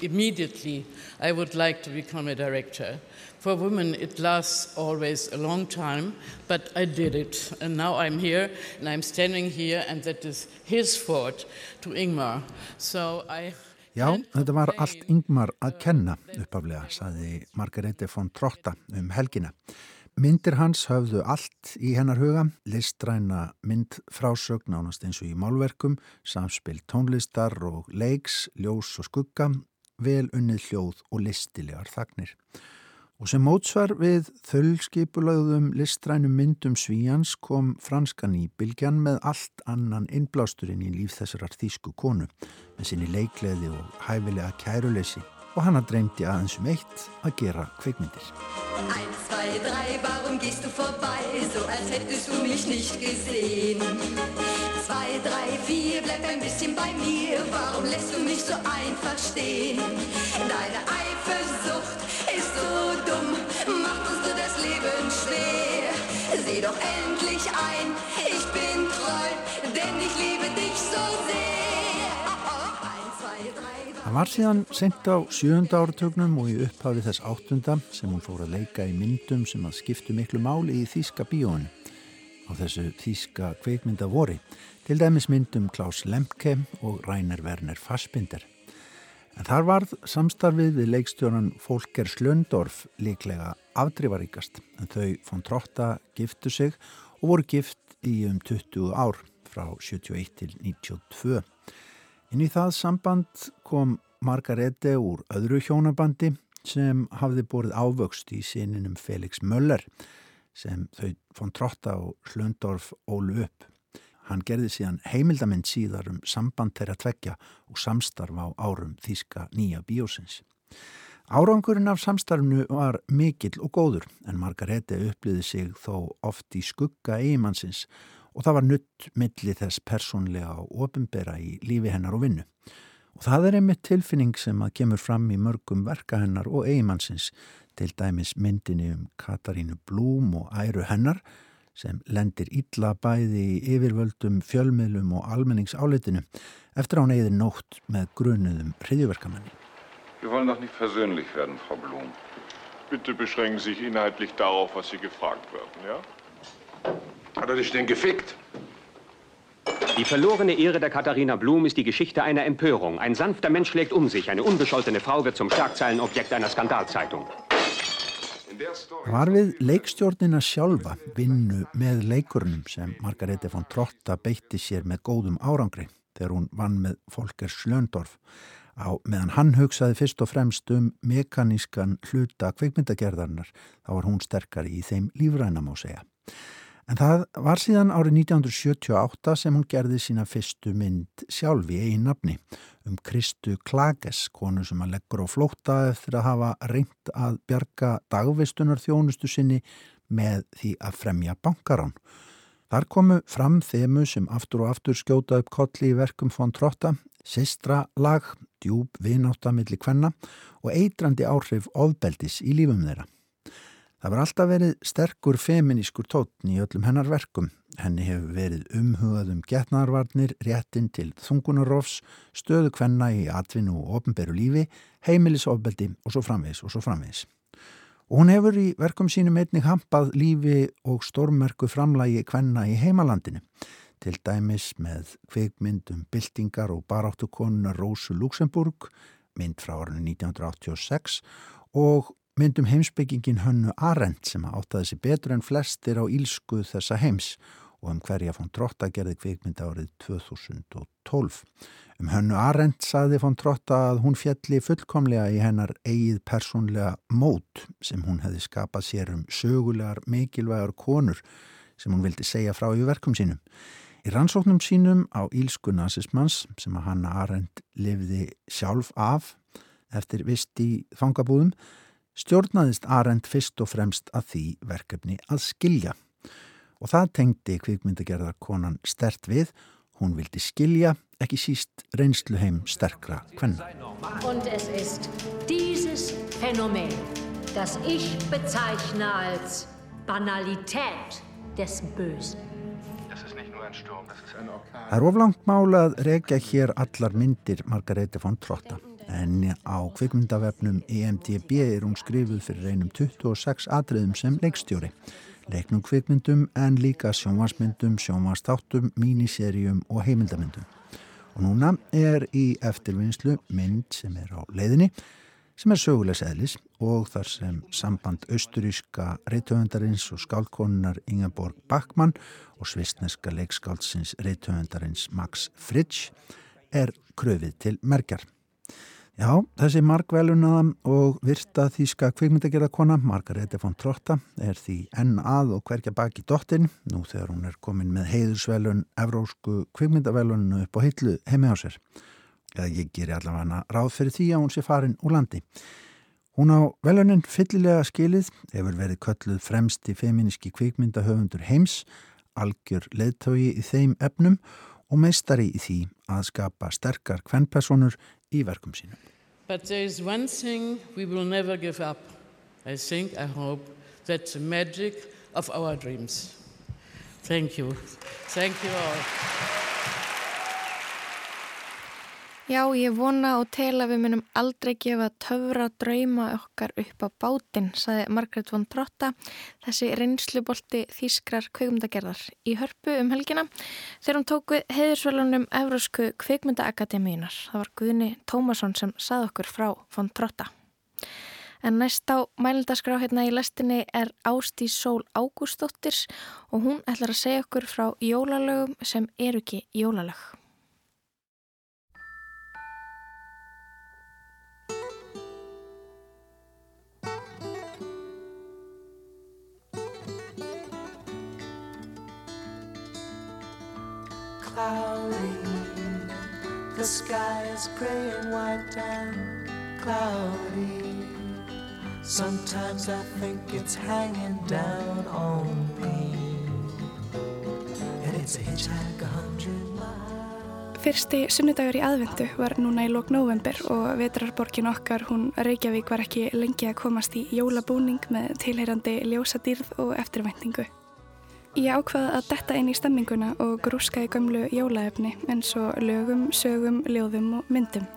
immediately I would like to become a director. For women, it lasts always a long time, but I did it. And now I'm here, and I'm standing here, and that is his fault to Ingmar. So I... Já, þetta var allt yngmar að kenna uppaflega, saði Margarete von Trotta um helgina. Myndir hans höfðu allt í hennar huga, listræna myndfrásögn ánast eins og í málverkum, samspil tónlistar og leiks, ljós og skugga, vel unnið hljóð og listilegar þagnir. Og sem mótsvar við þölskipulagðum listrænum myndum Svíjans kom franskan í Bilgjan með allt annan innblásturinn í líf þessarar þýsku konu með sinni leikleði og hæfilega kæruleysi og hann að dreymdi aðeins um eitt að gera kveikmyndir. 1, 2, 3, warum gehst du vorbei, so als hättest du mich nicht gesehen? 2, 3, 4, bleib ein bisschen bei mir, warum lässt du mich so einfach stehen? Deine Eifersucht so dumm, macht uns nur das Leben schwer. Sieh doch endlich ein, ich bin treu, denn ich liebe dich so sehr. Það var síðan sent á sjönda áratögnum og í upphafi þess áttunda sem hún fór að leika í myndum sem að skiptu miklu máli í Þíska bíóinu á þessu Þíska kveikmynda vori, til dæmis myndum Klaus Lemke og Rainer Werner Fassbinder. En þar varð samstarfið við leikstjóran Folker Slöndorf líklega afdrifaríkast en þau von Trotta giftu sig og voru gift í um 20 ár frá 71 til 92. Inn í það samband kom Margarete úr öðru hjónabandi sem hafði borið ávöxt í sininum Felix Möller sem þau von Trotta og Slöndorf ólu upp. Hann gerði síðan heimildamind síðar um samband þeirra tveggja og samstarf á árum Þíska nýja bíósins. Árangurinn af samstarfnu var mikill og góður en Margarete uppliði sig þó oft í skugga eigimannsins og það var nutt milli þess persónlega og ofinbera í lífi hennar og vinnu. Og það er einmitt tilfinning sem að kemur fram í mörgum verka hennar og eigimannsins til dæmis myndinni um Katarínu Blúm og æru hennar sem lendir illa bæði í yfirvöldum, fjölmiðlum og almenningsáleitinu eftir án eigin nótt með grunuðum hriðjuverkamanni. Wir wollen doch nicht persönlich werden, Frau Blum. Bitte beschränken Sie sich inhaltlich darauf, was Sie gefragt werden, ja? Hat er dich denn gefickt? Die verlorene Ehre der Katharina Blum ist die Geschichte einer Empörung. Ein sanfter Mensch schlägt um sich. Eine unbescholtene Frau wird zum Schlagzeilenobjekt einer Skandalzeitung. Var við leikstjórnina sjálfa vinnu með leikurunum sem Margarete von Trotta beitti sér með góðum árangri þegar hún vann með Folker Slöndorf á meðan hann hugsaði fyrst og fremst um mekanískan hluta kveikmyndagerðarnar þá var hún sterkari í þeim lífrænam á segja. En það var síðan árið 1978 sem hún gerði sína fyrstu mynd sjálf í einn nafni um Kristu Klages, konu sem að leggur á flóta eftir að hafa reynd að bjarga dagvistunar þjónustu sinni með því að fremja bankarán. Þar komu fram þemu sem aftur og aftur skjóta upp kolli í verkum von Trotta, sistra lag, djúb vináttamilli kvenna og eitrandi áhrif ofbeldis í lífum þeirra. Það var alltaf verið sterkur feminískur tótn í öllum hennar verkum. Henni hefur verið umhugað um getnarvarnir, réttin til þungunarofs, stöðu kvenna í atvinnu og ofnberu lífi, heimilisofbeldi og svo framvegs og svo framvegs. Og hún hefur í verkum sínum einnig hampað lífi og stórmerku framlægi kvenna í heimalandinu. Til dæmis með kveikmyndum byltingar og baráttukonuna Rósu Luxemburg, mynd frá árinu 1986 og myndum heimsbyggingin Hönnu Arendt sem áttaði sér betur en flestir á ílsku þessa heims og um hverja von Trotta gerði kvikmynd árið 2012. Um Hönnu Arendt saði von Trotta að hún fjalli fullkomlega í hennar eigið persónlega mót sem hún hefði skapað sér um sögulegar mikilvægar konur sem hún vildi segja frá í verkum sínum. Í rannsóknum sínum á ílsku nazismans sem að Hanna Arendt lifði sjálf af eftir vist í fangabúðum stjórnaðist Arend fyrst og fremst að því verkefni að skilja. Og það tengdi kvikmyndagerðar konan stert við, hún vildi skilja, ekki síst reynsluheim sterkra hvenna. Und es ist dieses Phänomen, das ich bezeichne als Banalität des Bösen. Það er oflangt mála að regja hér allar myndir Margarete von Trotta en á kvikmyndavefnum EMDB er hún skrifuð fyrir einum 26 atriðum sem leikstjóri. Leiknum kvikmyndum en líka sjónvarsmyndum, sjónvarstáttum, míniserjum og heimildamyndum. Og núna er í eftirvinnslu mynd sem er á leiðinni sem er sögulegs eðlis og þar sem samband austuríska reytöfundarins og skálkonunar Ingeborg Backmann og svistneska leikskáldsins reytöfundarins Max Fritsch er kröfið til merkjar. Já, þessi markvelunaða og virta þýska kvikmyndagerðarkona Margarete von Trotta er því enn að og hverja baki dottin nú þegar hún er komin með heiðursvelun evrósku kvikmyndaveluninu upp á hillu heimi á sér. Eða ég ger allavega ráð fyrir því að hún sé farin úr landi. Hún á velunin fyllilega skilið hefur verið kölluð fremst í feminíski kvikmyndahöfundur heims, algjör leðtögi í þeim efnum og meistari í því að skapa sterkar kvennpersonur í verkum sínum. But there is one thing we will never give up. I think, I hope, that's the magic of our dreams. Thank you. Thank you all. Já, ég vona og tel að við munum aldrei gefa töfra drauma okkar upp á bátinn, saði Margret von Trotta, þessi reynslubolti þýskrar kveikmyndagerðar í hörpu um helgina þegar hún tók við heiðursvelunum Evrósku kveikmyndaakademíunar. Það var Guðni Tómasson sem saði okkur frá von Trotta. En næst á mælindaskrá hérna í lestinni er Ástí Sól Ágústóttir og hún ætlar að segja okkur frá jólalögum sem eru ekki jólalög. Cloudy. The sky is gray and white and cloudy. Sometimes I think it's hanging down on me. And it's a hitchhike a hundred. Fyrsti sunnudagur í aðvendu var núna í lók november og vetrarborgin okkar, hún Reykjavík, var ekki lengi að komast í jólabúning með tilheyrandi ljósadýrð og eftirvæntingu. Ég ákvaði að detta inn í stemminguna og grúska í gömlu jólaefni eins og lögum, sögum, ljóðum og myndum.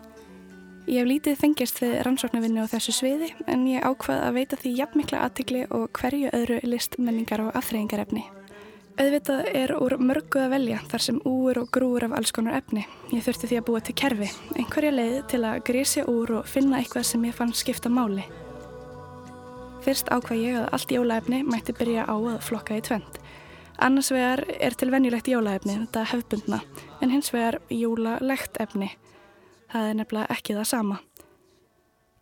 Ég hef lítið fengist við rannsóknarvinni á þessu sviði en ég ákvaði að veita því jafnmikla aðtikli og hverju öðru list, menningar og aðþreyingarefni. Auðvitað er úr mörgu að velja þar sem úr og grúur af alls konar efni. Ég þurfti því að búa til kerfi, einhverja leið til að grísja úr og finna eitthvað sem ég fann skipta máli. Fyrst ákvað ég að allt jólaefni mætti byrja á að flokka í tvent. Annars vegar er til venjulegt jólaefni, þetta hefbundna, en hins vegar jólalegt efni. Það er nefnilega ekki það sama.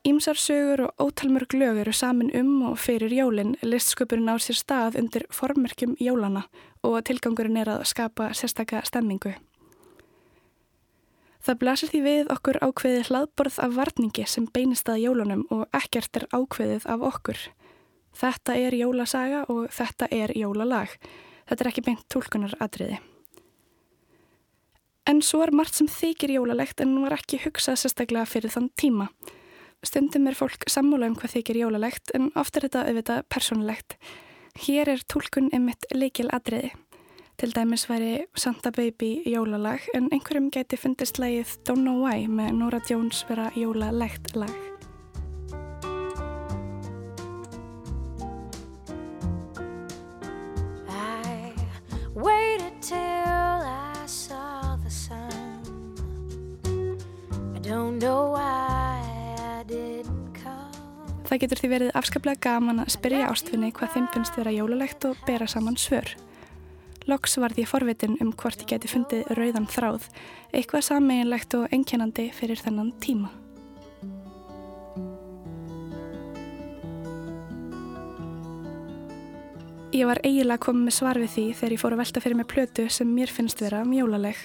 Ímsar sögur og ótalmörg lög eru samin um og fyrir jólinn listsköpurinn á sér stað undir formmerkjum jólana og tilgangurinn er að skapa sérstakka stemmingu. Það blasir því við okkur ákveðið hlaðborð af varningi sem beinist að jólunum og ekkert er ákveðið af okkur. Þetta er jólasaga og þetta er jólalag. Þetta er ekki beint tólkunar atriði. En svo er margt sem þykir jólalegt en var ekki hugsað sérstaklega fyrir þann tíma. Stundum er fólk sammála um hvað þykir jólalegt en oft er þetta auðvitað persónulegt. Hér er tólkun ymitt leikil atriði. Til dæmis væri Santa Baby jólalag en einhverjum geti fundist lægið Don't Know Why með Nora Jones vera jólalegt lag. Það getur því verið afskaplega gaman að spyrja ástfinni hvað þeim finnst vera jólalegt og bera saman svör. Loks var því forvitin um hvort ég geti fundið rauðan þráð, eitthvað sammeginlegt og enkjænandi fyrir þennan tíma. Ég var eiginlega komið með svar við því þegar ég fór að velta fyrir mig plötu sem mér finnst vera mjólaleg.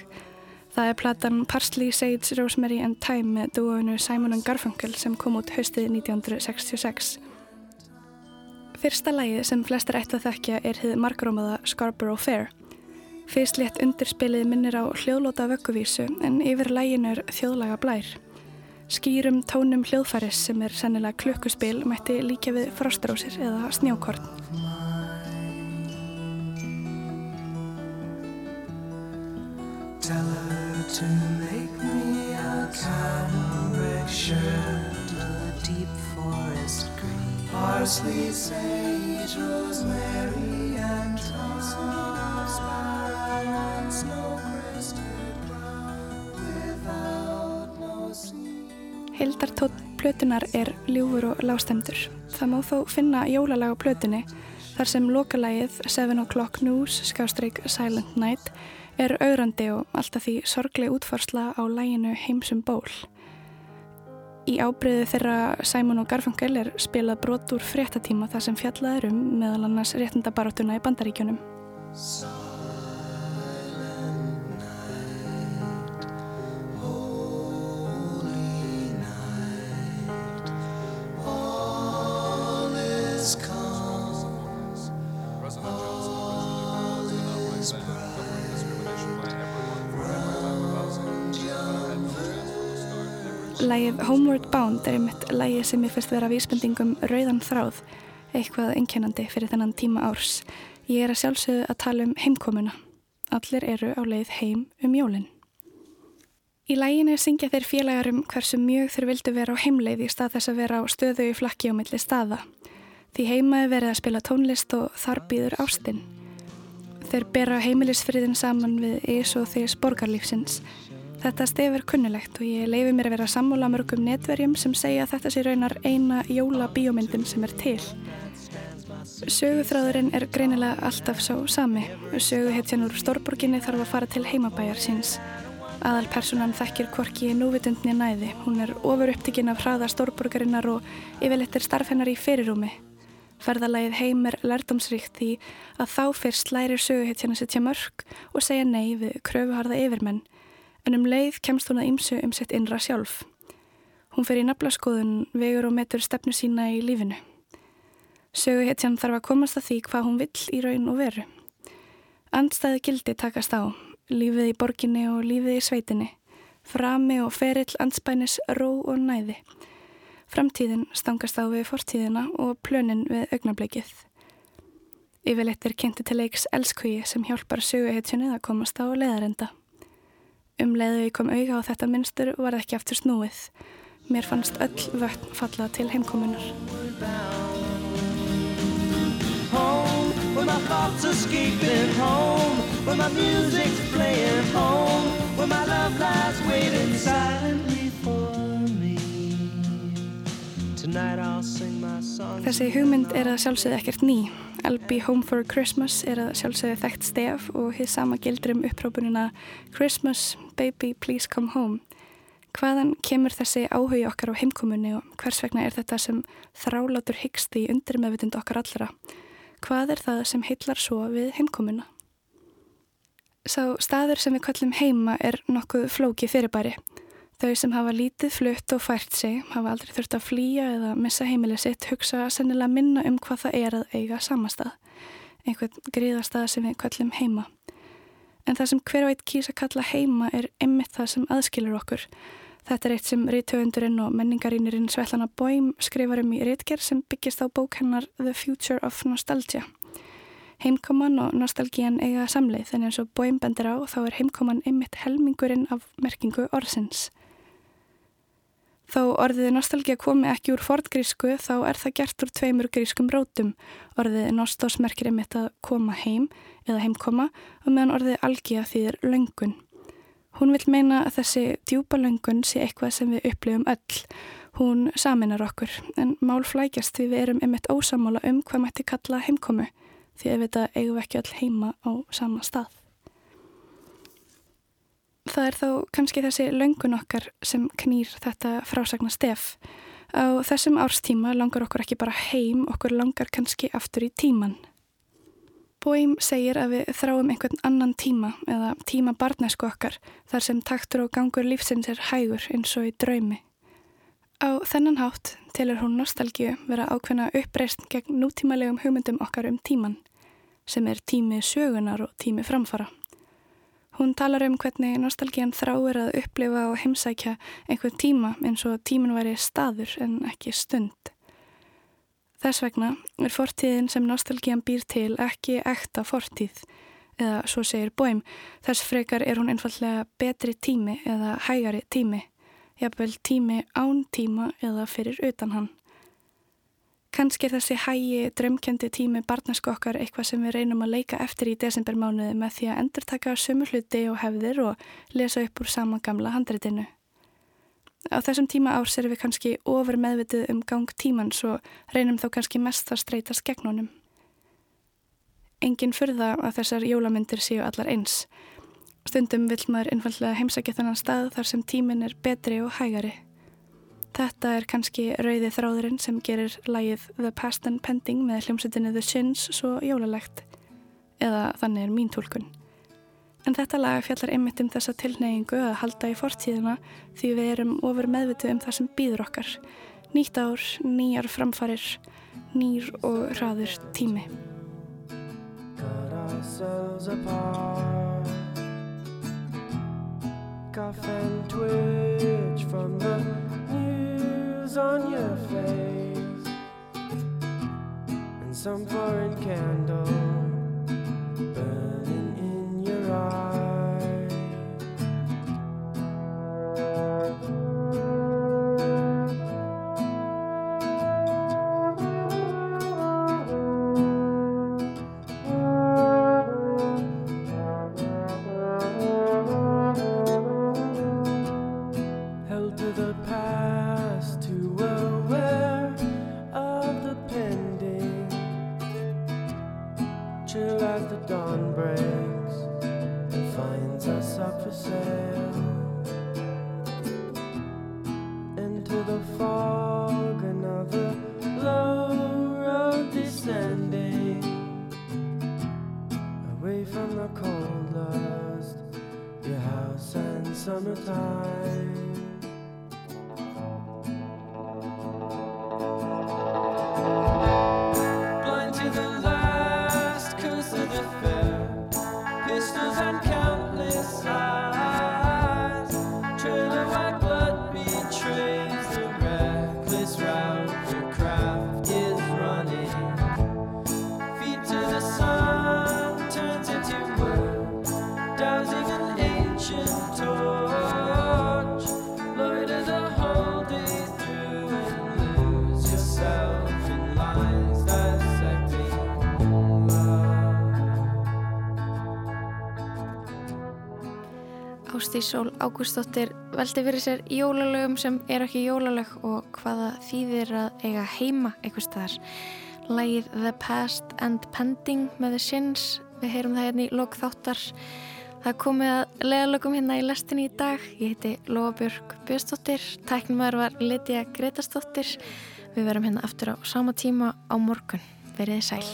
Það er platan Parsley, Sage, Rosemary and Thyme með dúofinu Simon & Garfunkel sem kom út haustið 1966. Fyrsta lægið sem flestir ætti að þekkja er hið margrómaða Scarborough Fair. Fyrst létt undirspilið minnir á hljóðlóta vögguvísu en yfir læginu er þjóðlaga blær. Skýrum tónum hljóðfæris sem er sennilega klukkuspil mætti líka við frostrósir eða snjókorn. Tell to make me a cambric shirt the deep forest green. Parsley, sage, rosemary, and thyme. Sparrow and snow crested brown without no seam. Hildartótt plötunar er ljúfur og lágstemdur. Það má þó finna jólalag á plötunni þar sem lokalægið Seven O'Clock News skástreik Silent Night er augrandi og alltaf því sorgleg útfarsla á læginu Heimsum ból. Í ábreyðu þeirra Simon og Garfunkel er spilað brot úr fréttatíma þar sem fjallaður um meðal annars réttindabaráttuna í bandaríkjunum. Lægið Homeward Bound er einmitt lægið sem ég fyrst vera vísbendingum rauðan þráð, eitthvað einkennandi fyrir þennan tíma árs. Ég er að sjálfsögðu að tala um heimkomuna. Allir eru á leið heim um jólinn. Í læginu syngja þeir félagar um hversu mjög þeir vildu vera á heimleið í stað þess að vera á stöðu í flakki á milli staða. Því heimaði verið að spila tónlist og þar býður ástinn. Þeir bera heimilisfriðin saman við ís og því sporgarlífsins Þetta stef er kunnulegt og ég leifi mér að vera sammúla mörgum netverjum sem segja að þetta sé raunar eina jóla bíómyndin sem er til. Söguþráðurinn er greinilega alltaf svo sami. Söguhetjan úr Stórborginni þarf að fara til heimabæjar síns. Aðalpersonan þekkir hvorki núvitundni næði. Hún er ofur upptikinn af hraða Stórborgarinnar og yfirleitt er starf hennar í fyrirúmi. Ferðalagið heim er lærdomsríkt því að þá fyrst lærir söguhetjan að setja mörg og segja nei við kröfuharða yfirmenn en um leið kemst hún að ymsu um sitt innra sjálf. Hún fer í naflaskoðun, vegur og metur stefnu sína í lífinu. Sögu hetjan þarf að komast að því hvað hún vill í raun og veru. Andstæði gildi takast á, lífið í borginni og lífið í sveitinni, frami og ferill anspænis ró og næði. Framtíðin stangast á við fortíðina og plönin við augnablikið. Yfirleitt er kynnti til leiks elskhugi sem hjálpar söguhetjunni að komast á leðarenda. Um leiðu ég kom auga á þetta mynstur var ekki aftur snúið. Mér fannst öll vötn falla til heimkomunar. Home, Þessi hugmynd er að sjálfsögðu ekkert ný I'll be home for Christmas er að sjálfsögðu þekkt stef og hér sama gildur um upprópunina Christmas, baby, please come home. Hvaðan kemur þessi áhugi okkar á heimkomunni og hvers vegna er þetta sem þrálátur hyggst í undir meðvitund okkar allra? Hvað er það sem heillar svo við heimkomuna? Sá staður sem við kallum heima er nokkuð flóki fyrirbæri. Þau sem hafa lítið flutt og fært sig hafa aldrei þurft að flýja eða missa heimilið sitt hugsa sennilega minna um hvað það er að eiga samastað. Einhvern gríðastað sem við kallum heima. En það sem hver og eitt kýsa kalla heima er ymmið það sem aðskilur okkur. Þetta er eitt sem rítöfundurinn og menningarínirinn Svetlana Bóim skrifar um í rítger sem byggist á bók hennar The Future of Nostalgia. Heimkoman og nostalgían eiga samleið en eins og Bóim bendir á þá er heimkoman ymmið helmingurinn af merkingu orðsins. Þó orðið nostalgía komi ekki úr fortgrísku þá er það gert úr tveimur grískum rótum. Orðið nostos merkir einmitt að koma heim eða heimkoma og meðan orðið algía þýðir löngun. Hún vil meina að þessi djúpa löngun sé eitthvað sem við upplifum öll. Hún saminar okkur en mál flækjast því við erum einmitt ósamála um hvað mætti kalla heimkomu því ef þetta eigum við ekki öll heima á sama stað. Það er þó kannski þessi löngun okkar sem knýr þetta frásagna stef. Á þessum árstíma langar okkur ekki bara heim, okkur langar kannski aftur í tíman. Bóim segir að við þráum einhvern annan tíma eða tíma barnesku okkar þar sem taktur og gangur lífsins er hægur eins og í draumi. Á þennan hátt telur hún nostalgíu vera ákveðna uppreist gegn nútímalegum hugmyndum okkar um tíman sem er tími sögunar og tími framfara. Hún talar um hvernig nostalgían þráir að upplifa og heimsækja einhvern tíma eins og tímin væri staður en ekki stund. Þess vegna er fortíðin sem nostalgían býr til ekki ekta fortíð eða svo segir bóim, þess frekar er hún einfallega betri tími eða hægari tími, jafnvel tími án tíma eða fyrir utan hann. Kanski er þessi hægi, drömkendi tími barnasku okkar eitthvað sem við reynum að leika eftir í desembermánuði með því að endur taka sömu hluti og hefðir og lesa upp úr sama gamla handreitinu. Á þessum tíma árs erum við kannski ofur meðvitið um gang tíman svo reynum þá kannski mest að streytast gegn honum. Engin fyrða að þessar jólamyndir séu allar eins. Stundum vil maður einfallega heimsækja þennan stað þar sem tímin er betri og hægari. Þetta er kannski rauði þráðurinn sem gerir lægið The Past and Pending með hljómsveitinu The Shins svo jólalegt. Eða þannig er mín tólkun. En þetta lag fjallar einmitt um þessa tilneyingu að halda í fortíðina því við erum ofur meðvitu um það sem býður okkar. Nýtt ár, nýjar framfarir, nýr og hraður tími. Cough and twitch from the on your face And some foreign candle burning Ástís Sól Ágústóttir veldi fyrir sér jólalögum sem er ekki jólalög og hvaða þýðir að eiga heima eitthvað staðar. Lægið The Past and Pending með The Shins, við heyrum það hérna í lok þáttar. Það komið að leðalögum hérna í lestinni í dag. Ég heiti Lofabjörg Björnsdóttir, tæknumæður var Lydia Gretastóttir. Við verum hérna aftur á sama tíma á morgun. Verið þið sæl.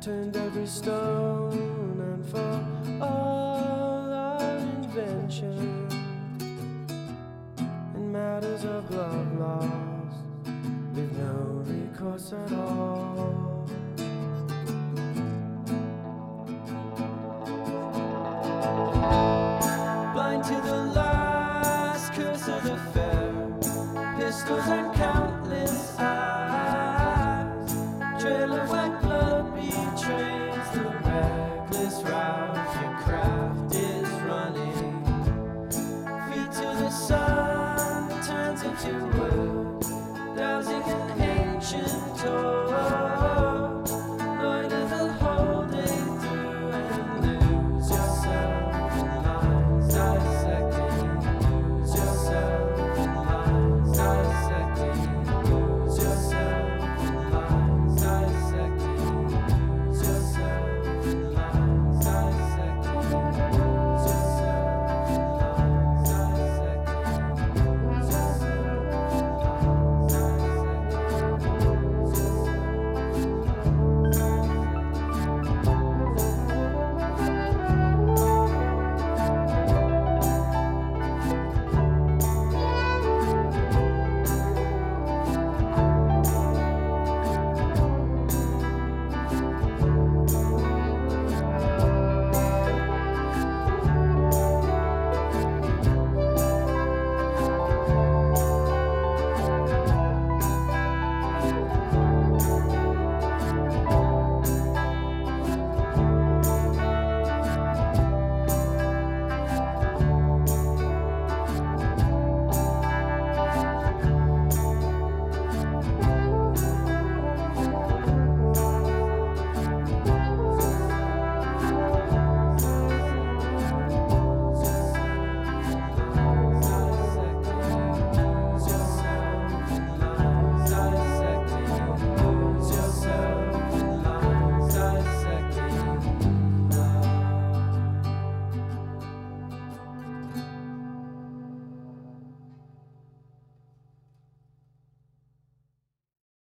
Turned every stone and for all our invention in matters of love lost, we've no recourse at all.